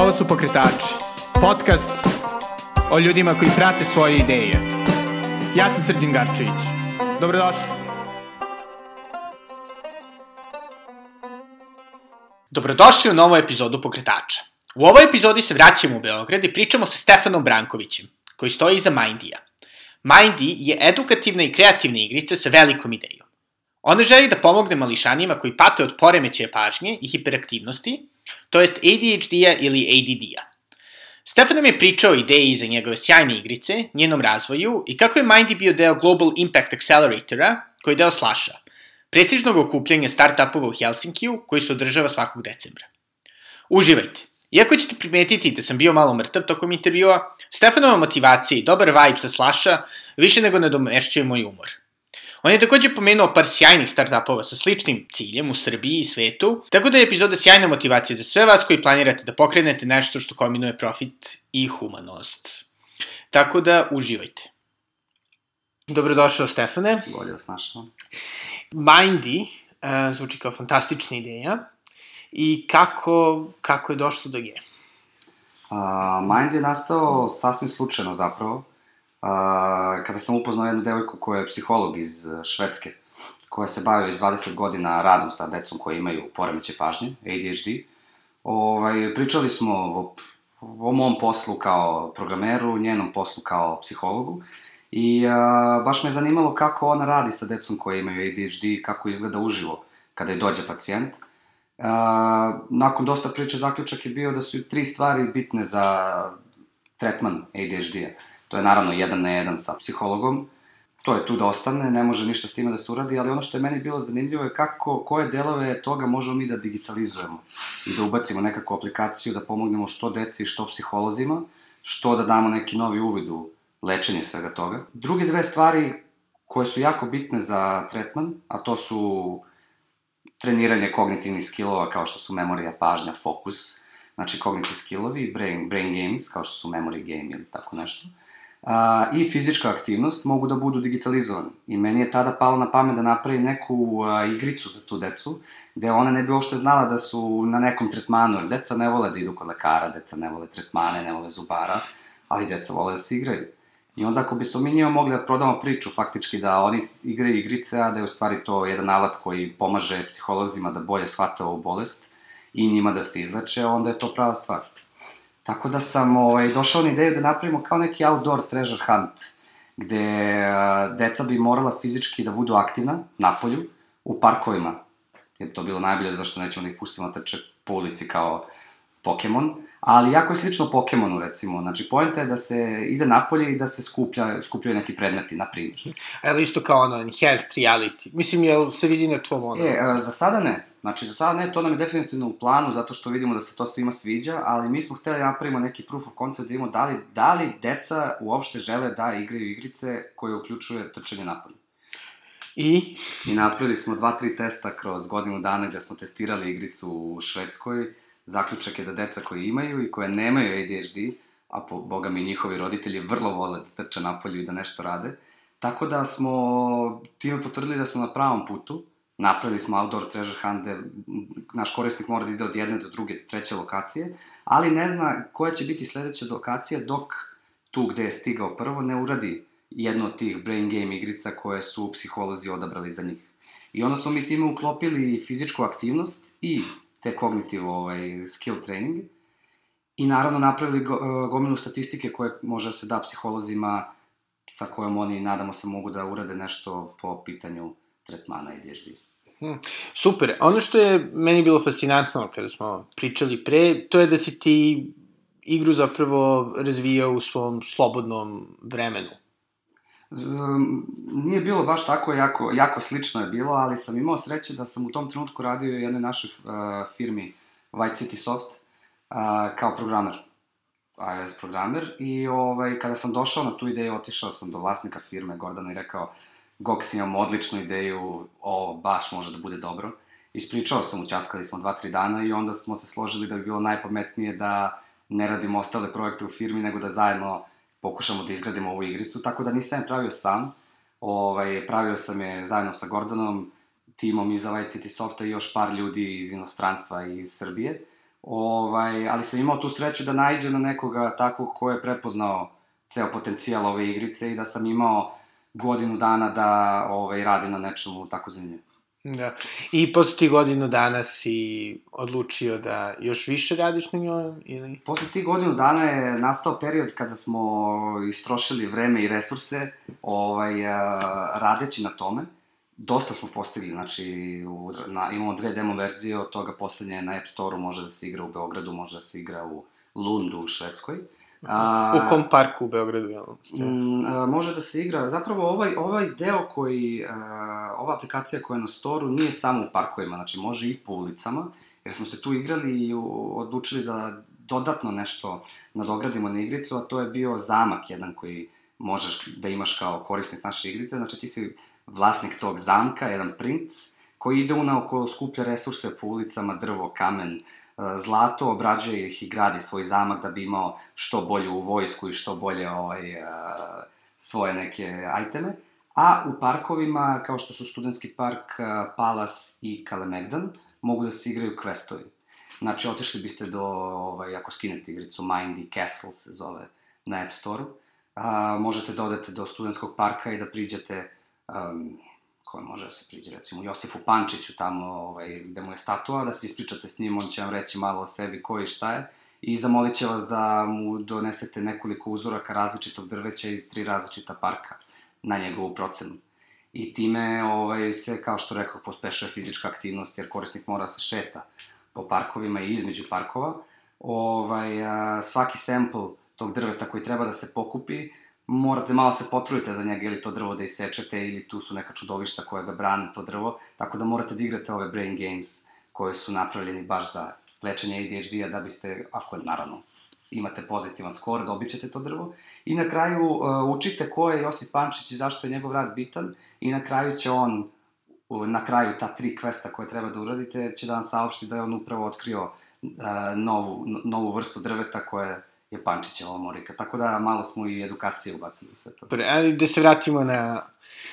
Ovo su Pokretači, podcast o ljudima koji prate svoje ideje. Ja sam Srđan Garčević. Dobrodošli. Dobrodošli u novu epizodu Pokretača. U ovoj epizodi se vraćamo u Beograd i pričamo sa Stefanom Brankovićem, koji stoji iza Mindija. Mindy je edukativna i kreativna igrica sa velikom idejom. Ona želi da pomogne mališanima koji pate od poremećaja pažnje i hiperaktivnosti, to jest ADHD-a ili ADD-a. Stefan nam je pričao o ideji iza njegove sjajne igrice, njenom razvoju i kako je Mindy bio deo Global Impact Acceleratora, koji je deo Slasha, prestižnog okupljanja start-upova u Helsinkiju, koji se održava svakog decembra. Uživajte! Iako ćete primetiti da sam bio malo mrtav tokom intervjua, Stefanova motivacija i dobar vibe sa Slasha više nego nadomešćuje moj umor. On je takođe pomenuo par sjajnih startupova sa sličnim ciljem u Srbiji i svetu, tako da je epizoda sjajna motivacija za sve vas koji planirate da pokrenete nešto što kombinuje profit i humanost. Tako da uživajte. Dobrodošao Stefane. Bolje vas našao. Mindy uh, zvuči kao fantastična ideja i kako, kako je došlo do nje? Uh, Mind je nastao sasvim slučajno zapravo. Uh, kada sam upoznao jednu devojku koja je psiholog iz e, Švedske, koja se bavi već 20 godina radom sa decom koji imaju poremeće pažnje, ADHD. Ovaj, pričali smo o, o mom poslu kao programeru, njenom poslu kao psihologu. I a, baš me zanimalo kako ona radi sa decom koji imaju ADHD, kako izgleda uživo kada je dođe pacijent. A, nakon dosta priče zaključak je bio da su tri stvari bitne za tretman ADHD-a. To je naravno jedan na jedan sa psihologom, to je tu da ostane, ne može ništa s time da se uradi, ali ono što je meni bilo zanimljivo je kako, koje delove toga možemo mi da digitalizujemo i da ubacimo nekakvu aplikaciju, da pomognemo što deci, što psiholozima, što da damo neki novi uvid u lečenje svega toga. Druge dve stvari koje su jako bitne za tretman, a to su treniranje kognitivnih skillova kao što su memorija, pažnja, fokus, znači kognitivni skillovi, brain, brain games kao što su memory game ili tako nešto, a, i fizička aktivnost mogu da budu digitalizovane. I meni je tada palo na pamet da napravi neku a, igricu za tu decu, gde ona ne bi uopšte znala da su na nekom tretmanu, jer deca ne vole da idu kod lekara, deca ne vole tretmane, ne vole zubara, ali deca vole da se igraju. I onda ako bismo mi njima mogli da prodamo priču, faktički da oni igraju igrice, a da je u stvari to jedan alat koji pomaže psiholozima da bolje shvate ovu bolest i njima da se izleče, onda je to prava stvar. Tako da sam ovaj, došao na ideju da napravimo kao neki outdoor treasure hunt, gde a, deca bi morala fizički da budu aktivna, na polju, u parkovima. Je to bilo najbolje zašto nećemo da ih pustimo trče po ulici kao Pokemon, ali jako je slično Pokemonu, recimo. Znači, pojenta je da se ide napolje i da se skuplja, skupljaju neki predmeti, na primjer. Ali isto kao ono, enhanced reality. Mislim, jel se vidi na tvom ono? E, a, za sada ne. Znači, za sada ne, to nam je definitivno u planu, zato što vidimo da se to svima sviđa, ali mi smo hteli da napravimo neki proof of concept, da vidimo da li, da li deca uopšte žele da igraju igrice koje uključuje trčanje napolje. I? I napravili smo dva, tri testa kroz godinu dana gde smo testirali igricu u Švedskoj, zaključak je da deca koji imaju i koje nemaju ADHD, a po, boga mi njihovi roditelji vrlo vole da trče napolju i da nešto rade, tako da smo time potvrdili da smo na pravom putu, napravili smo outdoor treasure hunt gde naš korisnik mora da ide od jedne do druge, do treće lokacije, ali ne zna koja će biti sledeća lokacija dok tu gde je stigao prvo ne uradi jednu od tih brain game igrica koje su psiholozi odabrali za njih. I onda smo mi time uklopili fizičku aktivnost i te kognitiv ovaj, skill training i naravno napravili e, gomilu statistike koje može da se da psiholozima sa kojom oni, nadamo se, mogu da urade nešto po pitanju tretmana ADHD. Hmm. Super. Ono što je meni bilo fascinantno kada smo pričali pre, to je da si ti igru zapravo razvijao u svom slobodnom vremenu. Um, nije bilo baš tako, jako, jako slično je bilo, ali sam imao sreće da sam u tom trenutku radio u jednoj našoj uh, firmi White City Soft uh, kao programer, iOS programer i ovaj, kada sam došao na tu ideju, otišao sam do vlasnika firme Gordana i rekao Gox, imam odličnu ideju, ovo baš može da bude dobro. Ispričao sam, učaskali smo dva, tri dana i onda smo se složili da bi bilo najpametnije da ne radimo ostale projekte u firmi, nego da zajedno pokušamo da izgradimo ovu igricu, tako da nisam je pravio sam, ovaj, pravio sam je zajedno sa Gordonom, timom iz Light City Softa i još par ljudi iz inostranstva i iz Srbije, Ovaj, ali sam imao tu sreću da najđem na nekoga takvog ko je prepoznao ceo potencijal ove igrice i da sam imao godinu dana da ovaj, radim na nečemu tako zanimljivo. Da. I posle ti godinu dana si odlučio da još više radiš na njoj? Ili? Posle tih godinu dana je nastao period kada smo istrošili vreme i resurse ovaj, radeći na tome. Dosta smo postigli, znači u, na, imamo dve demo verzije, od toga poslednje na App Store-u može da se igra u Beogradu, može da se igra u Lundu u Švedskoj. Uh, A, u kom parku u Beogradu, jel? Mm, a, može da se igra, zapravo ovaj, ovaj deo koji, a, ova aplikacija koja je na storu nije samo u parkovima, znači može i po ulicama, jer smo se tu igrali i odlučili da dodatno nešto nadogradimo na igricu, a to je bio zamak jedan koji možeš da imaš kao korisnik naše igrice, znači ti si vlasnik tog zamka, jedan princ, koji ide unaoko, skuplja resurse po ulicama, drvo, kamen, zlato, obrađuje ih i gradi svoj zamak da bi imao što bolju vojsku i što bolje ovaj, svoje neke ajteme. A u parkovima, kao što su Studenski park, Palas i Kalemegdan, mogu da se igraju questovi. Znači, otišli biste do, ovaj, ako skinete igricu Mindy Castle se zove na App Store-u, možete da odete do Studenskog parka i da priđete um, koje može da se priđe, recimo Josifu Pančiću tamo, ovaj, gde mu je statua, da se ispričate s njim, on će vam reći malo o sebi ko i šta je, i zamolit će vas da mu donesete nekoliko uzoraka različitog drveća iz tri različita parka na njegovu procenu. I time ovaj, se, kao što rekao, pospešuje fizička aktivnost, jer korisnik mora da se šeta po parkovima i između parkova. Ovaj, a, svaki sample tog drveta koji treba da se pokupi, morate malo se potrudite za njega ili to drvo da isečete ili tu su neka čudovišta koja ga brane to drvo, tako da morate da igrate ove brain games koje su napravljeni baš za lečenje ADHD-a da biste, ako naravno imate pozitivan skor, dobit ćete to drvo. I na kraju uh, učite ko je Josip Pančić i zašto je njegov rad bitan i na kraju će on na kraju ta tri kvesta koje treba da uradite, će da vam saopšti da je on upravo otkrio uh, novu, novu vrstu drveta koje je Pančićeva morika. Tako da malo smo i edukacije ubacili u sve to. Pre, ali da se vratimo na,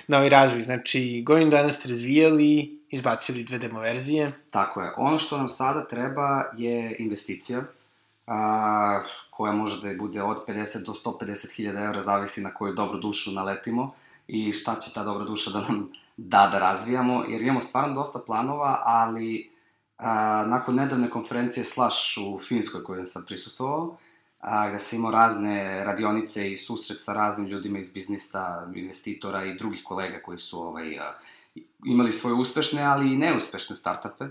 na ovaj razvoj. Znači, godinu dana ste razvijali, izbacili dve demo verzije. Tako je. Ono što nam sada treba je investicija, a, koja može da bude od 50 do 150 hiljada evra, zavisi na koju dobru dušu naletimo i šta će ta dobra duša da nam da da razvijamo, jer imamo stvarno dosta planova, ali a, nakon nedavne konferencije Slash u Finskoj kojoj sam prisustovao, a, gde sam imao razne radionice i susret sa raznim ljudima iz biznisa, investitora i drugih kolega koji su ovaj, a, imali svoje uspešne, ali i neuspešne startupe.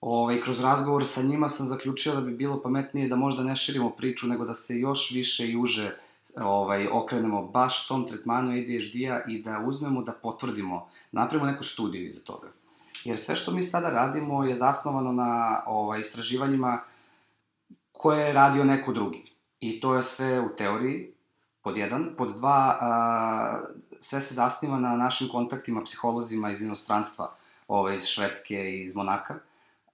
Ovaj, kroz razgovor sa njima sam zaključio da bi bilo pametnije da možda ne širimo priču, nego da se još više i uže ovaj, okrenemo baš tom tretmanu ADHD-a i da uzmemo da potvrdimo, napravimo neku studiju iza toga. Jer sve što mi sada radimo je zasnovano na ovaj, istraživanjima koje je radio neko drugi. I to je sve u teoriji, pod jedan. Pod dva, a, sve se zasniva na našim kontaktima psiholozima iz inostranstva, ovaj, iz Švedske i iz Monaka,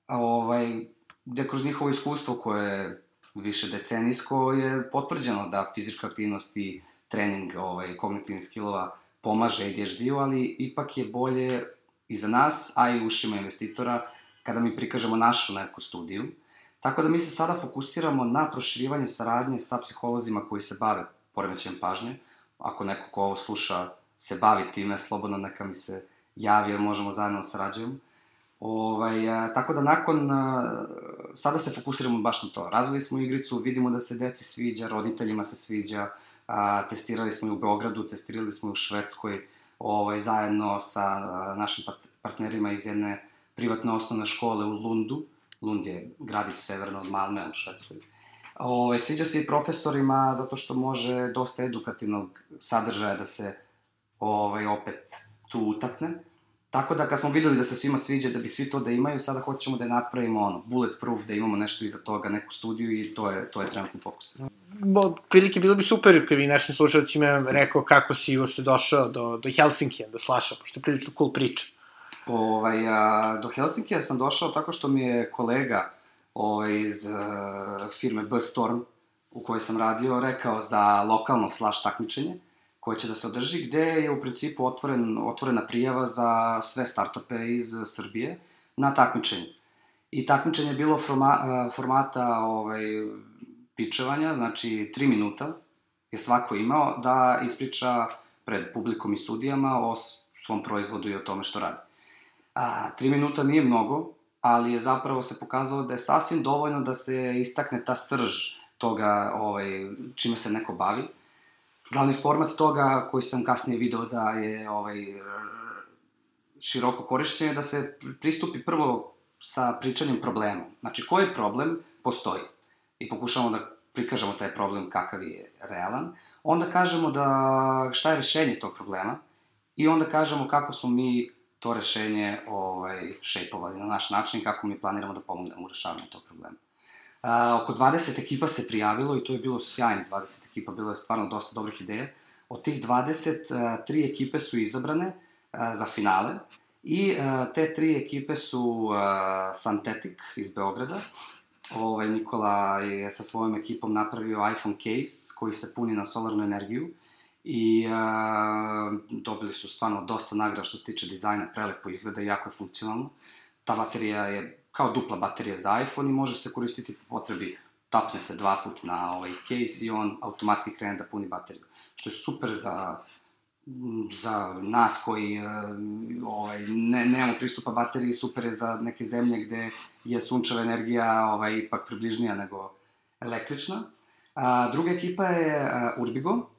ovaj, gde kroz njihovo iskustvo koje je više decenijsko je potvrđeno da fizička aktivnost i trening ovaj, kognitivnih skillova pomaže ADHD-u, ali ipak je bolje i za nas, a i ušima investitora, kada mi prikažemo našu neku studiju, Tako da mi se sada fokusiramo na proširivanje saradnje sa psiholozima koji se bave poremećajem pažnje. Ako neko ko ovo sluša se bavi time, slobodno neka mi se javi možemo zajedno da sarađujemo. Ovaj, a, tako da nakon, a, sada se fokusiramo baš na to. Razvili smo igricu, vidimo da se deci sviđa, roditeljima se sviđa, a, testirali smo i u Beogradu, testirali smo i u Švedskoj, ovaj, zajedno sa a, našim partnerima iz jedne privatne osnovne škole u Lundu, Lund je gradić severno od Malme u Švedskoj. Ove, ovaj, sviđa se i profesorima zato što može dosta edukativnog sadržaja da se ovaj, opet tu utakne. Tako da kad smo videli da se svima sviđa da bi svi to da imaju, sada hoćemo da je napravimo ono, bulletproof, da imamo nešto iza toga, neku studiju i to je, to je trenutni fokus. Bo, prilike bilo bi super kad bi našim slušalcima rekao kako si uopšte došao do, do Helsinkija, do Slaša, pošto je prilično cool priča. Ovaj, a, do Helsinkija sam došao tako što mi je kolega ovaj, iz uh, firme B-Storm u kojoj sam radio rekao za lokalno slash takmičenje koje će da se održi, gde je u principu otvoren, otvorena prijava za sve startupe iz Srbije na takmičenje. I takmičenje je bilo forma, formata ovaj, pičevanja, znači 3 minuta je svako imao da ispriča pred publikom i sudijama o svom proizvodu i o tome što radi. A, tri minuta nije mnogo, ali je zapravo se pokazalo da je sasvim dovoljno da se istakne ta srž toga ovaj, čime se neko bavi. Glavni format toga koji sam kasnije video da je ovaj, široko korišćen je da se pristupi prvo sa pričanjem problema. Znači, koji problem postoji? I pokušamo da prikažemo taj problem kakav je realan. Onda kažemo da šta je rešenje tog problema i onda kažemo kako smo mi to rešenje ovaj, šejpovali na naš način kako mi planiramo da pomognemo u rešavanju tog problema. A, oko 20 ekipa se prijavilo i to je bilo sjajno 20 ekipa, bilo je stvarno dosta dobrih ideja. Od tih 20, a, tri ekipe su izabrane a, za finale i a, te tri ekipe su a, Santetic iz Beograda, ovaj, Nikola je sa svojom ekipom napravio iPhone case koji se puni na solarnu energiju i a, dobili su stvarno dosta nagrada što se tiče dizajna, prelepo izgleda i jako je funkcionalno. Ta baterija je kao dupla baterija za iPhone i može se koristiti po potrebi tapne se dva put na ovaj case i on automatski krene da puni bateriju. Što je super za za nas koji e, ovaj, ne, nemamo pristupa bateriji, super je za neke zemlje gde je sunčeva energija ovaj, ipak približnija nego električna. A, druga ekipa je a, Urbigo,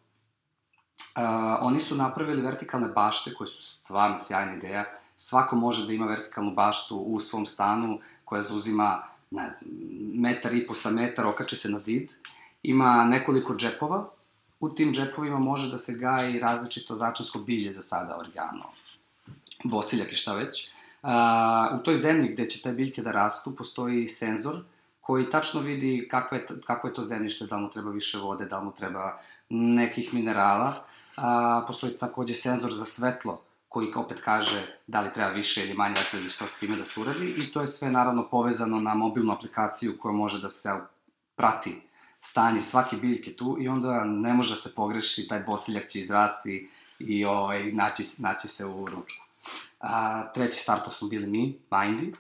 Uh, oni su napravili vertikalne bašte koje su stvarno sjajna ideja. Svako može da ima vertikalnu baštu u svom stanu koja zauzima, ne znam, metar i po sa metar, okače se na zid. Ima nekoliko džepova. U tim džepovima može da se gaji različito začansko bilje za sada, organo, bosiljak i šta već. Uh, u toj zemlji gde će te biljke da rastu postoji senzor koji tačno vidi kakvo je, kako je to zemljište, da mu treba više vode, da mu treba nekih minerala. A, postoji takođe senzor za svetlo koji opet kaže da li treba više ili manje vetla ili što s time da se uradi. I to je sve naravno povezano na mobilnu aplikaciju koja može da se prati stanje svake biljke tu i onda ne može da se pogreši, taj bosiljak će izrasti i ovaj, naći, naći se u ručku. A, treći startup smo bili mi, Mindy,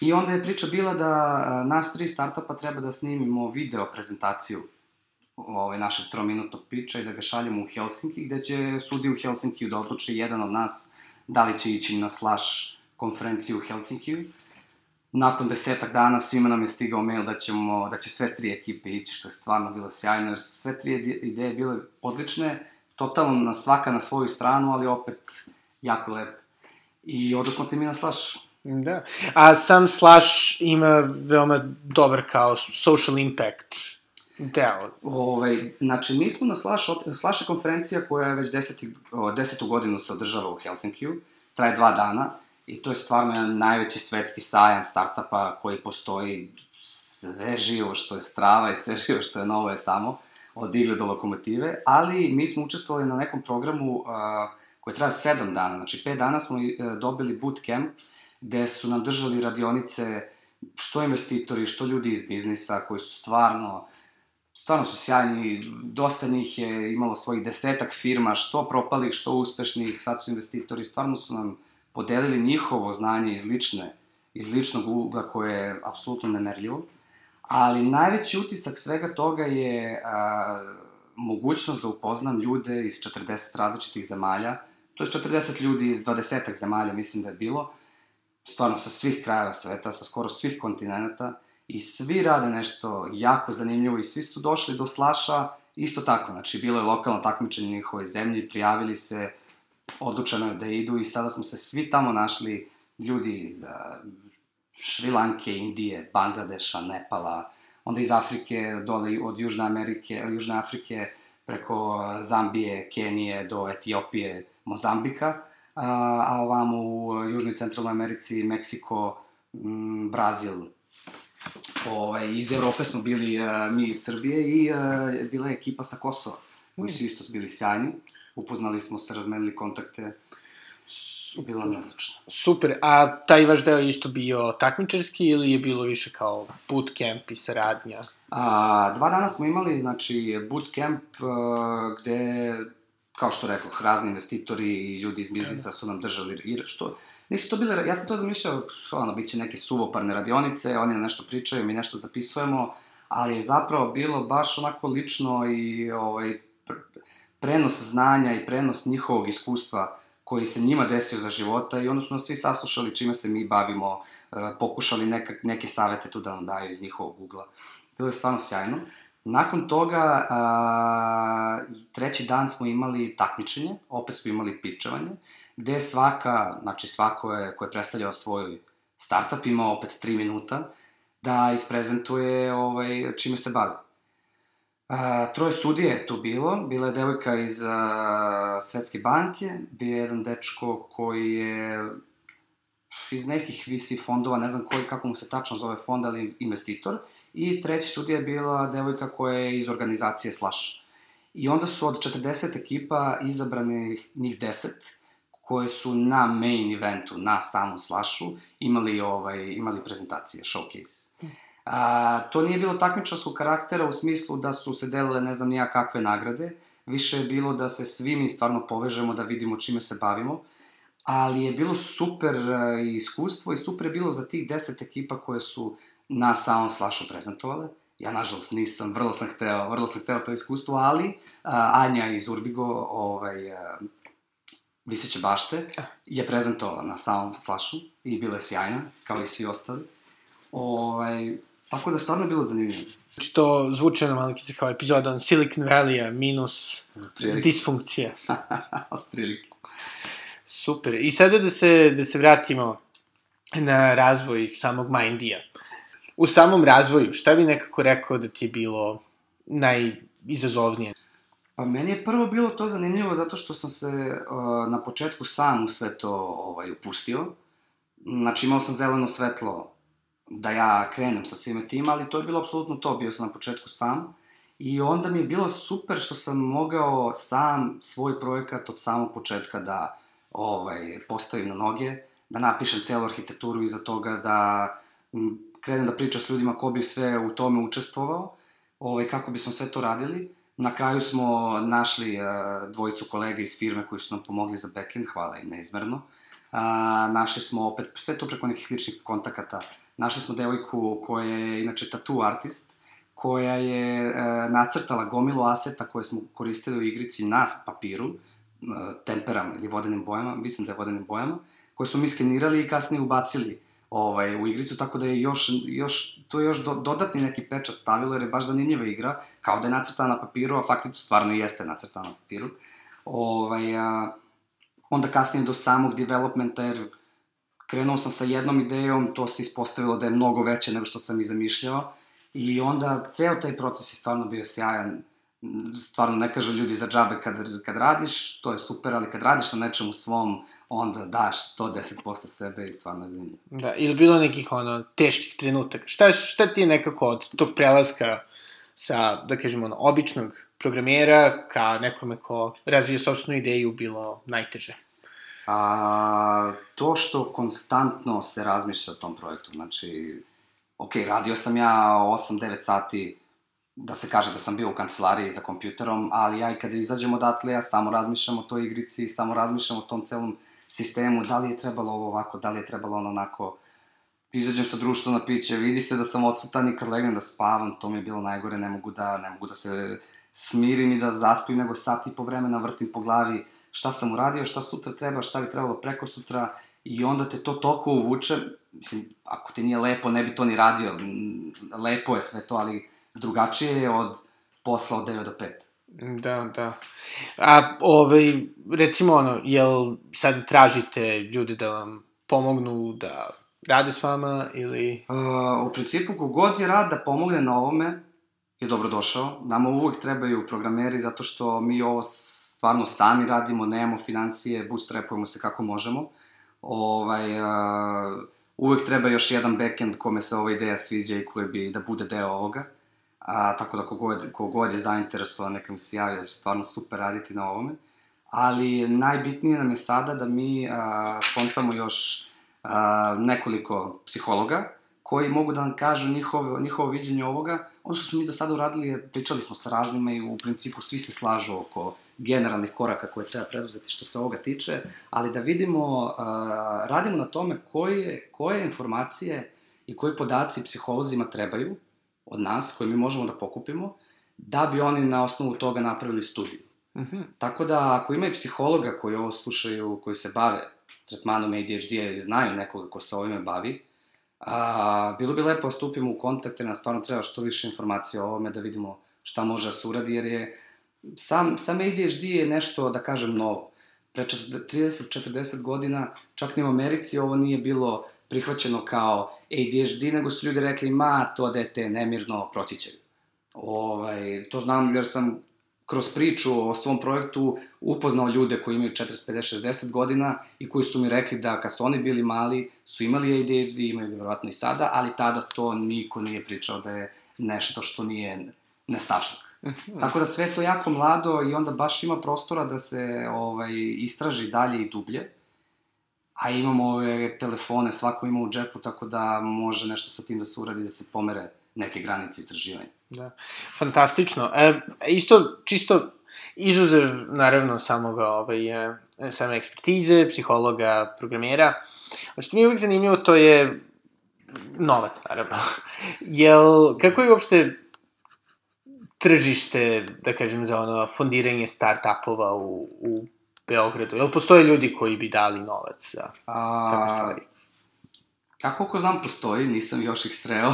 i onda je priča bila da a, nas tri startupa treba da snimimo video prezentaciju ovaj, našeg trominutnog piča i da ga šaljemo u Helsinki, gde će sudi u Helsinkiju da odluči jedan od nas da li će ići na slash konferenciju u Helsinkiju. Nakon desetak dana svima nam je stigao mail da, ćemo, da će sve tri ekipe ići, što je stvarno bilo sjajno, jer su sve tri ideje bile odlične, totalno na svaka na svoju stranu, ali opet jako lepo. I odosmo ti mi na slash. Da. A sam Slash ima veoma dobar kao social impact deo. Ovaj, znači, mi smo na Slash, Slash konferencija koja je već deseti, desetu godinu se održava u Helsinkiju, traje dva dana i to je stvarno jedan najveći svetski sajam startapa koji postoji sve živo što je strava i sve živo što je novo je tamo, od igle do lokomotive, ali mi smo učestvovali na nekom programu uh, koji traje sedam dana, znači pet dana smo uh, dobili bootcamp gde su nam držali radionice što investitori, što ljudi iz biznisa koji su stvarno stvarno su sjajni, dosta njih je imalo svojih desetak firma, što propalih, što uspešnih, sad su investitori, stvarno su nam podelili njihovo znanje iz lične, iz ličnog ugla koje je apsolutno nemerljivo. Ali najveći utisak svega toga je a, mogućnost da upoznam ljude iz 40 različitih zemalja, to je 40 ljudi iz 20 zemalja, mislim da je bilo, stvarno sa svih krajeva sveta, sa skoro svih kontinenta, i svi rade nešto jako zanimljivo i svi su došli do Slaša isto tako, znači bilo je lokalno takmičenje u njihovoj zemlji, prijavili se, odlučeno je da idu i sada smo se svi tamo našli, ljudi iz Šrilanke, Indije, Bangladeša, Nepala, onda iz Afrike, dole od Južne Amerike, Južne Afrike, preko Zambije, Kenije do Etiopije, Mozambika, a ovamo u Južnoj Centralnoj Americi, Meksiko, Brazil, Ovaj, iz Evrope smo bili uh, mi iz Srbije i uh, bila je ekipa sa Kosova, koji su isto bili sjajni. Upoznali smo se, razmenili kontakte. Bilo je odlično. Super, a taj vaš deo isto bio takmičarski ili je bilo više kao bootcamp i saradnja? A, dva dana smo imali, znači, bootcamp uh, gde kao što rekao, razni investitori i ljudi iz biznica su nam držali, i što, nisu to bile, ja sam to zamišljao, ono, bit će neke suvoparne radionice, oni nešto pričaju, mi nešto zapisujemo, ali je zapravo bilo baš onako lično i ovaj, prenos znanja i prenos njihovog iskustva koji se njima desio za života i onda su nas svi saslušali čime se mi bavimo, e, pokušali neka, neke savete tu da nam daju iz njihovog ugla. Bilo je stvarno sjajno. Nakon toga, a, treći dan smo imali takmičenje, opet smo imali pičevanje, gde svaka, znači svako je, ko je predstavljao svoj startup, imao opet 3 minuta da isprezentuje ovaj, čime se bavi. A, troje sudije je tu bilo, bila je devojka iz a, Svetske banke, bio je jedan dečko koji je iz nekih VC fondova, ne znam koji, kako mu se tačno zove fond, ali investitor, i treći sudija je bila devojka koja je iz organizacije Slash. I onda su od 40 ekipa izabrane njih 10, koje su na main eventu, na samom Slashu, imali, ovaj, imali prezentacije, showcase. A, to nije bilo takmičarskog karaktera u smislu da su se delile ne znam nija kakve nagrade, više je bilo da se svi mi stvarno povežemo, da vidimo čime se bavimo, ali je bilo super uh, iskustvo i super je bilo za tih 10 ekipa koje su na samom Slashu prezentovale. Ja, nažalost, nisam, vrlo sam hteo, vrlo sam hteo to iskustvo, ali uh, Anja iz Urbigo, ovaj, uh, Viseće bašte, je prezentovala na samom Slashu i bila je sjajna, kao i svi ostali. Ovaj, tako da stvarno je bilo zanimljivo. Znači to zvuče na malikice kao epizoda on Silicon Valley-a minus Prilike. disfunkcija. Otprilike. Super. I sada da se, da se vratimo na razvoj samog Mindija. U samom razvoju, šta bi nekako rekao da ti je bilo najizazovnije? Pa meni je prvo bilo to zanimljivo zato što sam se uh, na početku sam u sve to ovaj, upustio. Znači imao sam zeleno svetlo da ja krenem sa svime tim, ali to je bilo apsolutno to, bio sam na početku sam. I onda mi je bilo super što sam mogao sam svoj projekat od samog početka da ovaj, postavim na noge, da napišem celu arhitekturu iza toga, da krenem da pričam s ljudima ko bi sve u tome učestvovao, ovaj, kako bismo sve to radili. Na kraju smo našli uh, dvojicu kolega iz firme koji su nam pomogli za backend, hvala im neizmerno. Uh, našli smo opet, sve to preko nekih ličnih kontakata, našli smo devojku koja je inače tattoo artist, koja je uh, nacrtala gomilu aseta koje smo koristili u igrici na papiru, temperama ili vodenim bojama, mislim da je vodenim bojama, koje smo mi skenirali i kasnije ubacili ovaj, u igricu, tako da je još, još, to je još do, dodatni neki pečat stavilo, jer je baš zanimljiva igra, kao da je nacrtana na papiru, a faktično stvarno jeste nacrtana na papiru. Ovaj, a, onda kasnije do samog developmenta, jer krenuo sam sa jednom idejom, to se ispostavilo da je mnogo veće nego što sam i zamišljao, i onda ceo taj proces je stvarno bio sjajan, stvarno ne kažu ljudi za džabe kad, kad radiš, to je super, ali kad radiš na nečemu svom, onda daš 110% sebe i stvarno je zanimljivo. Da, ili bilo nekih ono, teških trenutaka. Šta, šta ti nekako od tog prelaska sa, da kažemo, ono, običnog programera ka nekome ko razvije sobstvenu ideju bilo najteže? A, to što konstantno se razmišlja o tom projektu, znači, ok, radio sam ja 8-9 sati da se kaže da sam bio u kancelariji za kompjuterom, ali ja i kada izađem odatle, ja samo razmišljam o toj igrici, samo razmišljam o tom celom sistemu, da li je trebalo ovo ovako, da li je trebalo ono onako, izađem sa društva na piće, vidi se da sam odsutan i kad legnem da spavam, to mi je bilo najgore, ne mogu da, ne mogu da se smirim i da zaspim, nego sat i po vremena vrtim po glavi šta sam uradio, šta sutra treba, šta bi trebalo preko sutra i onda te to toliko uvuče, mislim, ako ti nije lepo, ne bi to ni radio, lepo je sve to, ali drugačije je od posla od 9 do 5. Da, da. A, ovaj, recimo, ono, jel sad tražite ljude da vam pomognu da rade s vama ili... Uh, u principu, kogod je rad da pomogne na ovome, je dobrodošao. Nama uvek trebaju programeri zato što mi ovo stvarno sami radimo, nemamo financije, bootstrapujemo se kako možemo. Ovaj, uh, uvek treba još jedan backend kome se ova ideja sviđa i koji bi da bude deo ovoga. A, tako da kogod, kogod je zainteresovan, neka mi se javi da će stvarno super raditi na ovome. Ali najbitnije nam je sada da mi a, kontamo još a, nekoliko psihologa koji mogu da nam kažu njihovo, njihovo viđenje ovoga. Ono što smo mi do sada uradili je, pričali smo sa raznima i u principu svi se slažu oko generalnih koraka koje treba preduzeti što se ovoga tiče, ali da vidimo, uh, radimo na tome koje, koje informacije i koji podaci psiholozima trebaju od nas, koje mi možemo da pokupimo, da bi oni na osnovu toga napravili studiju. Mm -hmm. Tako da, ako ima i psihologa koji ovo slušaju, koji se bave tretmanom ADHD-a ili znaju nekoga ko se ovime bavi, a, bilo bi lepo da stupimo u kontakt jer nam stvarno treba što više informacija o ovome da vidimo šta može da se uradi, jer je sam, sam ADHD je nešto, da kažem, novo. Pre 30-40 godina, čak ni u Americi ovo nije bilo prihvaćeno kao ADHD, nego su ljudi rekli, ma, to dete je nemirno, proći će. Ovaj, to znam jer sam kroz priču o svom projektu upoznao ljude koji imaju 40, 50, 60 godina i koji su mi rekli da kad su oni bili mali su imali ADHD, imaju vjerovatno i sada, ali tada to niko nije pričao da je nešto što nije nestašnak. Mhm. Tako da sve to jako mlado i onda baš ima prostora da se ovaj, istraži dalje i dublje. A imamo ove telefone, svako ima u džepu, tako da može nešto sa tim da se uradi, da se pomere neke granice istraživanja. Da, fantastično. E, isto, čisto izuzev, naravno, samoga, ovaj, e, same ekspertize, psihologa, programera, što mi je uvijek zanimljivo, to je novac, naravno. Jel, kako je uopšte tržište, da kažem, za ono fondiranje start-upova u, u Beogradu? Jel postoje ljudi koji bi dali novac za takve stvari? Ja koliko znam postoji, nisam još ih sreo.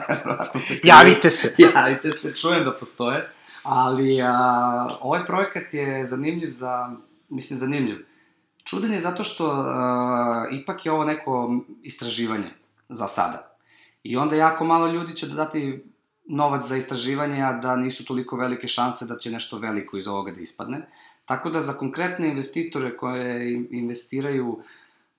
se Javite se! Javite se, čujem da postoje. Ali a, ovaj projekat je zanimljiv za, mislim zanimljiv. Čuden je zato što a, ipak je ovo neko istraživanje za sada. I onda jako malo ljudi će da dati novac za istraživanje, a da nisu toliko velike šanse da će nešto veliko iz ovoga da ispadne. Tako da za konkretne investitore koje investiraju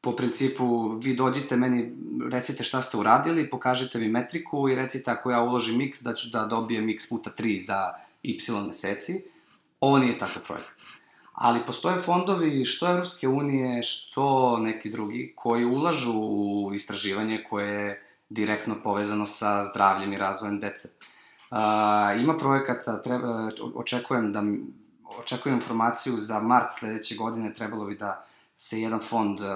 po principu vi dođite meni, recite šta ste uradili, pokažite mi metriku i recite ako ja uložim x da ću da dobijem x puta 3 za y meseci. Ovo nije takav projekat. Ali postoje fondovi što Evropske unije, što neki drugi, koji ulažu u istraživanje koje je direktno povezano sa zdravljem i razvojem dece. Uh, ima projekata, treba, očekujem da očekujem informaciju za mart sledeće godine, trebalo bi da se jedan fond uh,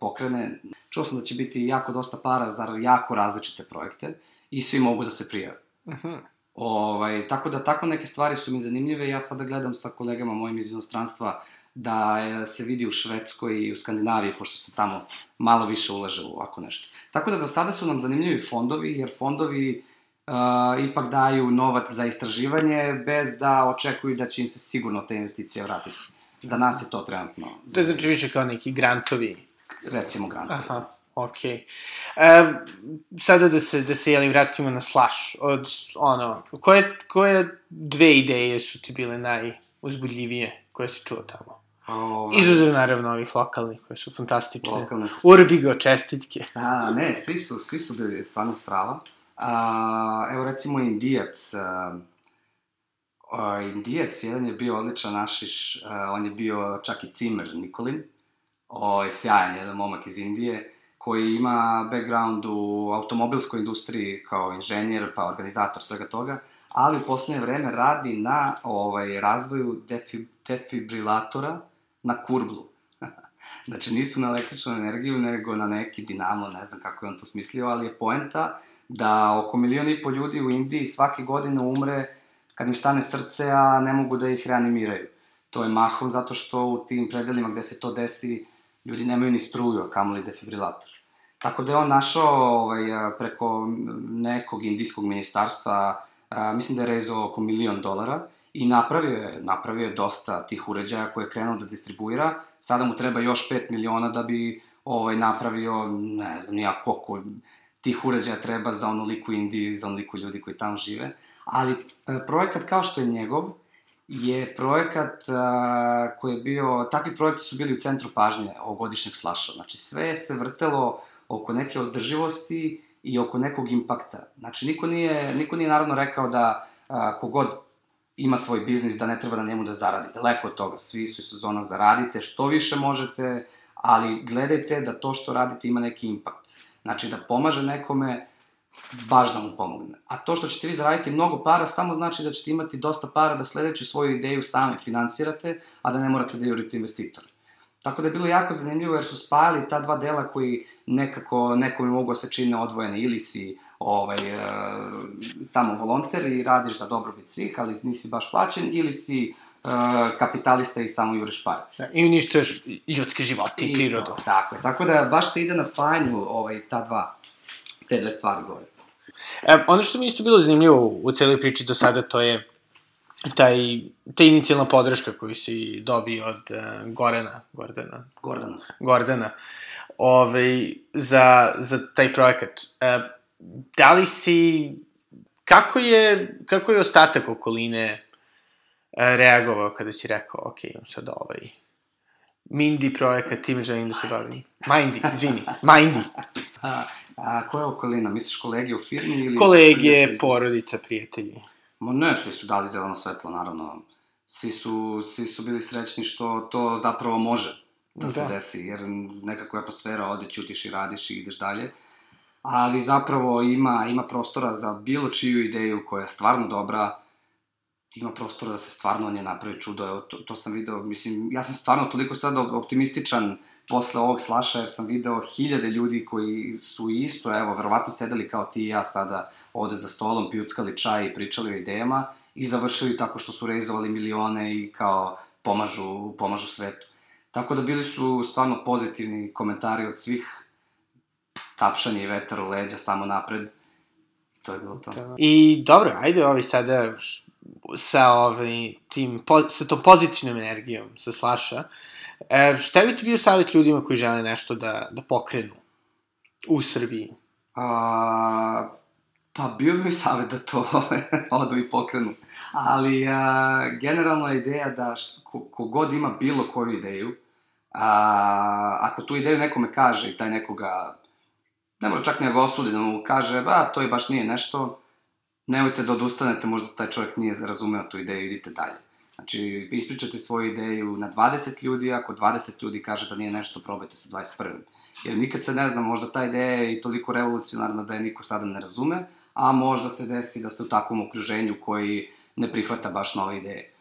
pokrene. Čuo sam da će biti jako dosta para za jako različite projekte i svi mogu da se prijave. Uh mhm. -huh. Ovaj, tako da tako neke stvari su mi zanimljive. Ja sada gledam sa kolegama mojim iz inostranstva da se vidi u Švedskoj i u Skandinaviji, pošto se tamo malo više ulaže u ovako nešto. Tako da za sada su nam zanimljivi fondovi, jer fondovi uh, ipak daju novac za istraživanje bez da očekuju da će im se sigurno te investicije vratiti. Za nas je to trenutno. To je znači više kao neki grantovi. Recimo grantovi. Aha. Ok. E, sada da se, da se jeli, vratimo na Slash. Od, ono, koje, koje dve ideje su ti bile najuzbudljivije koje si čuo tamo? Ovaj... Izuzev naravno ovih lokalnih koje su fantastične. Lokalne su... Urbigo, čestitke. A, ne, svi su, svi su bili stvarno strava. A, evo recimo Indijac, a, a, Indijac, jedan je bio odličan našiš, a, on je bio čak i cimer Nikolin, o, je sjajan jedan momak iz Indije, koji ima background u automobilskoj industriji kao inženjer, pa organizator svega toga, ali u poslednje vreme radi na ovaj, razvoju defi, defibrilatora, na kurblu. Znači, nisu na električnu energiju, nego na neki dinamo, ne znam kako je on to smislio, ali je poenta da oko milion i po ljudi u Indiji svake godine umre kad im stane srce, a ne mogu da ih reanimiraju. To je mahom zato što u tim predelima gde se to desi, ljudi nemaju ni struju, a kamoli defibrilator. Tako da je on našao ovaj, preko nekog indijskog ministarstva, a, mislim da je rezao oko milion dolara i napravio je, napravio je dosta tih uređaja koje je krenuo da distribuira. Sada mu treba još 5 miliona da bi ovaj, napravio, ne znam, nija koliko tih uređaja treba za onoliku Indiju i za onoliku ljudi koji tamo žive. Ali e, projekat kao što je njegov, je projekat a, koji je bio, takvi projekti su bili u centru pažnje ovogodišnjeg slaša. Znači sve se vrtelo oko neke održivosti i oko nekog impakta. Znači niko nije, niko nije naravno rekao da a, kogod ima svoj biznis, da ne treba na njemu da zaradi. Daleko od toga, svi su sezona zaradite, što više možete, ali gledajte da to što radite ima neki impakt. Znači da pomaže nekome baš da mu pomogne. A to što ćete vi zaraditi mnogo para, samo znači da ćete imati dosta para da sledeću svoju ideju sami finansirate, a da ne morate da jurite investitore. Tako da je bilo jako zanimljivo jer su spajali ta dva dela koji nekako nekome mogu da se čine odvojene. Ili si ovaj, e, tamo volonter i radiš za dobrobit svih, ali nisi baš plaćen, ili si e, kapitalista i samo juriš pare. Da, I uništaš ljudske živote i, i prirodu. To, tako je. Tako da baš se ide na spajanju ovaj, ta dva, te dve stvari gore. E, ono što mi isto bilo zanimljivo u celoj priči do sada, to je taj, ta inicijalna podrška koju si dobio od uh, Gorena, Gordana, Gordana, Gordana, ovaj, za, za taj projekat. Uh, da li si, kako je, kako je ostatak okoline uh, reagovao kada si rekao, ok, imam sad ovaj, Mindy projekat, tim želim da se bavim. Mindy, izvini, Mindy. A, a koja je okolina? Misliš kolege u firmi ili... Kolege, prijatelji? porodica, prijatelji. Ma ne, svi su dali zeleno svetlo, naravno. Svi su, svi su bili srećni što to zapravo može da, da. se desi, jer nekako je atmosfera, ode, ćutiš i radiš i ideš dalje. Ali zapravo ima, ima prostora za bilo čiju ideju koja je stvarno dobra, ima prostora da se stvarno on je napravi čudo, evo, to, to sam video, mislim, ja sam stvarno toliko sad optimističan posle ovog slaša, jer sam video hiljade ljudi koji su isto, evo, verovatno sedeli kao ti i ja sada ovde za stolom, pijuckali čaj i pričali o idejama i završili tako što su reizovali milione i kao pomažu, pomažu svetu. Tako da bili su stvarno pozitivni komentari od svih, tapšanje i vetar u leđa samo napred, to je bilo to. I dobro, ajde ovi sada sa, ovaj, tim, po, sa tom pozitivnom energijom sa Slaša, e, šta bi ti bio savjet ljudima koji žele nešto da, da pokrenu u Srbiji? A, pa bio bi savjet da to odu i pokrenu. Ali a, generalno je ideja da kogod ima bilo koju ideju, a, ako tu ideju nekome kaže i taj nekoga, ne mora čak ne ga osudi, da mu kaže, ba, to i baš nije nešto, nemojte da odustanete, možda taj čovjek nije razumeo tu ideju, idite dalje. Znači, ispričate svoju ideju na 20 ljudi, ako 20 ljudi kaže da nije nešto, probajte sa 21. Jer nikad se ne zna, možda ta ideja je i toliko revolucionarna da je niko sada ne razume, a možda se desi da ste u takvom okruženju koji ne prihvata baš nove ideje.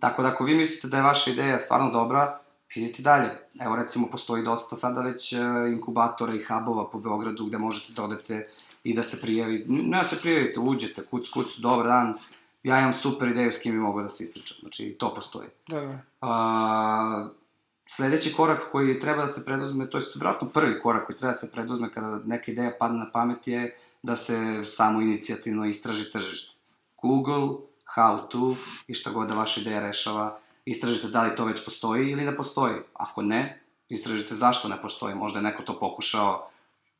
Tako da ako vi mislite da je vaša ideja stvarno dobra, idite dalje. Evo recimo postoji dosta sada već e, inkubatora i hubova po Beogradu gde možete da odete i da se prijavi, ne da se prijavite, uđete, kuc, kuc, dobar dan, ja imam super ideju s kim mi mogu da se ispričam. Znači, to postoji. Da, da. A, sledeći korak koji treba da se preduzme, to je vratno prvi korak koji treba da se preduzme kada neka ideja padne na pamet je da se samo inicijativno istraži tržište. Google, how to i šta god da vaša ideja rešava, istražite da li to već postoji ili ne postoji. Ako ne, istražite zašto ne postoji. Možda je neko to pokušao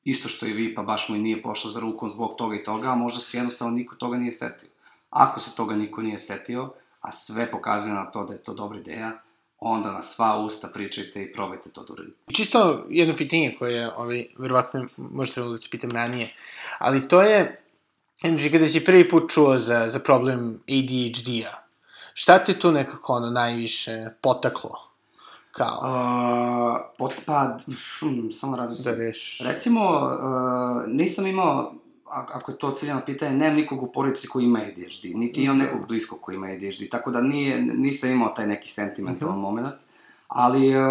isto što i vi, pa baš mu i nije pošlo za rukom zbog toga i toga, a možda se jednostavno niko toga nije setio. Ako se toga niko nije setio, a sve pokazuje na to da je to dobra ideja, onda na sva usta pričajte i probajte to da uradite. Čisto jedno pitanje koje, ovaj, verovatno možete da ti pitam ranije, ali to je, znači kada si prvi put čuo za, za problem ADHD-a, šta te tu nekako ono najviše potaklo? Kao? Uh, pot, pa, hm, samo razmislim. Da reš. Recimo, uh, nisam imao, ako je to ciljeno pitanje, nemam nikog u porodici koji ima ADHD, niti imam nekog bliskog koji ima ADHD, tako da nije, nisam imao taj neki sentimentalan mm -hmm. moment. Ali uh,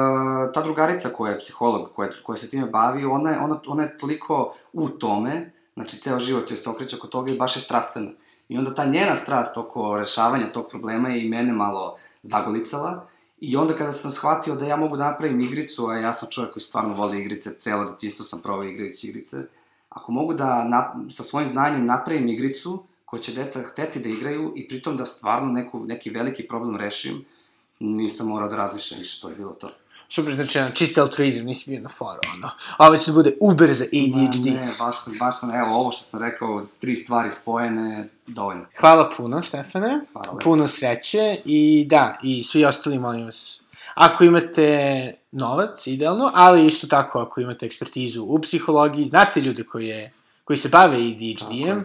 ta drugarica koja je psiholog, koja, koja se time bavi, ona je, ona, ona je toliko u tome, znači ceo život joj se okreće oko toga i baš je strastvena. I onda ta njena strast oko rešavanja tog problema je i mene malo zagolicala. I onda kada sam shvatio da ja mogu da napravim igricu, a ja sam čovjek koji stvarno voli igrice, celo detinjstvo sam probao igrajući igrice, ako mogu da na, sa svojim znanjem napravim igricu koju će deca hteti da igraju i pritom da stvarno neku, neki veliki problem rešim, nisam morao da razmišljam više, to je bilo to. Super, znači, ono, čisti altruizam, nisi bio na foru, ono. A ovo će da bude Uber za ADHD. Ma, ne, baš sam, baš sam, evo, ovo što sam rekao, tri stvari spojene, dovoljno. Hvala puno, Stefane. Hvala. Puno sreće i da, i svi ostali, molim vas, ako imate novac, idealno, ali isto tako ako imate ekspertizu u psihologiji, znate ljude koji, je, koji se bave ADHD-em,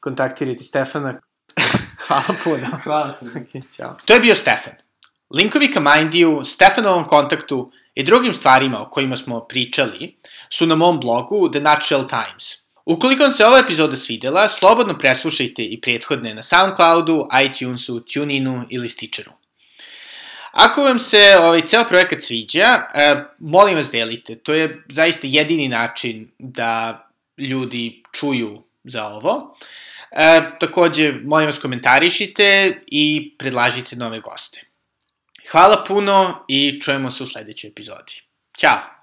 kontaktirajte Stefana. Hvala puno. Hvala se. Okay, ćao. To je bio Stefan. Linkovi ka Mindiju, Stefanovom kontaktu i drugim stvarima o kojima smo pričali su na mom blogu The Nutshell Times. Ukoliko vam se ova epizoda svidela, slobodno preslušajte i prethodne na Soundcloudu, iTunesu, TuneInu ili Stitcheru. Ako vam se ovaj ceo projekat sviđa, eh, molim vas delite. To je zaista jedini način da ljudi čuju za ovo. E, takođe, molim vas komentarišite i predlažite nove goste. Hvala puno i čujemo se u sledećoj epizodi. Ćao!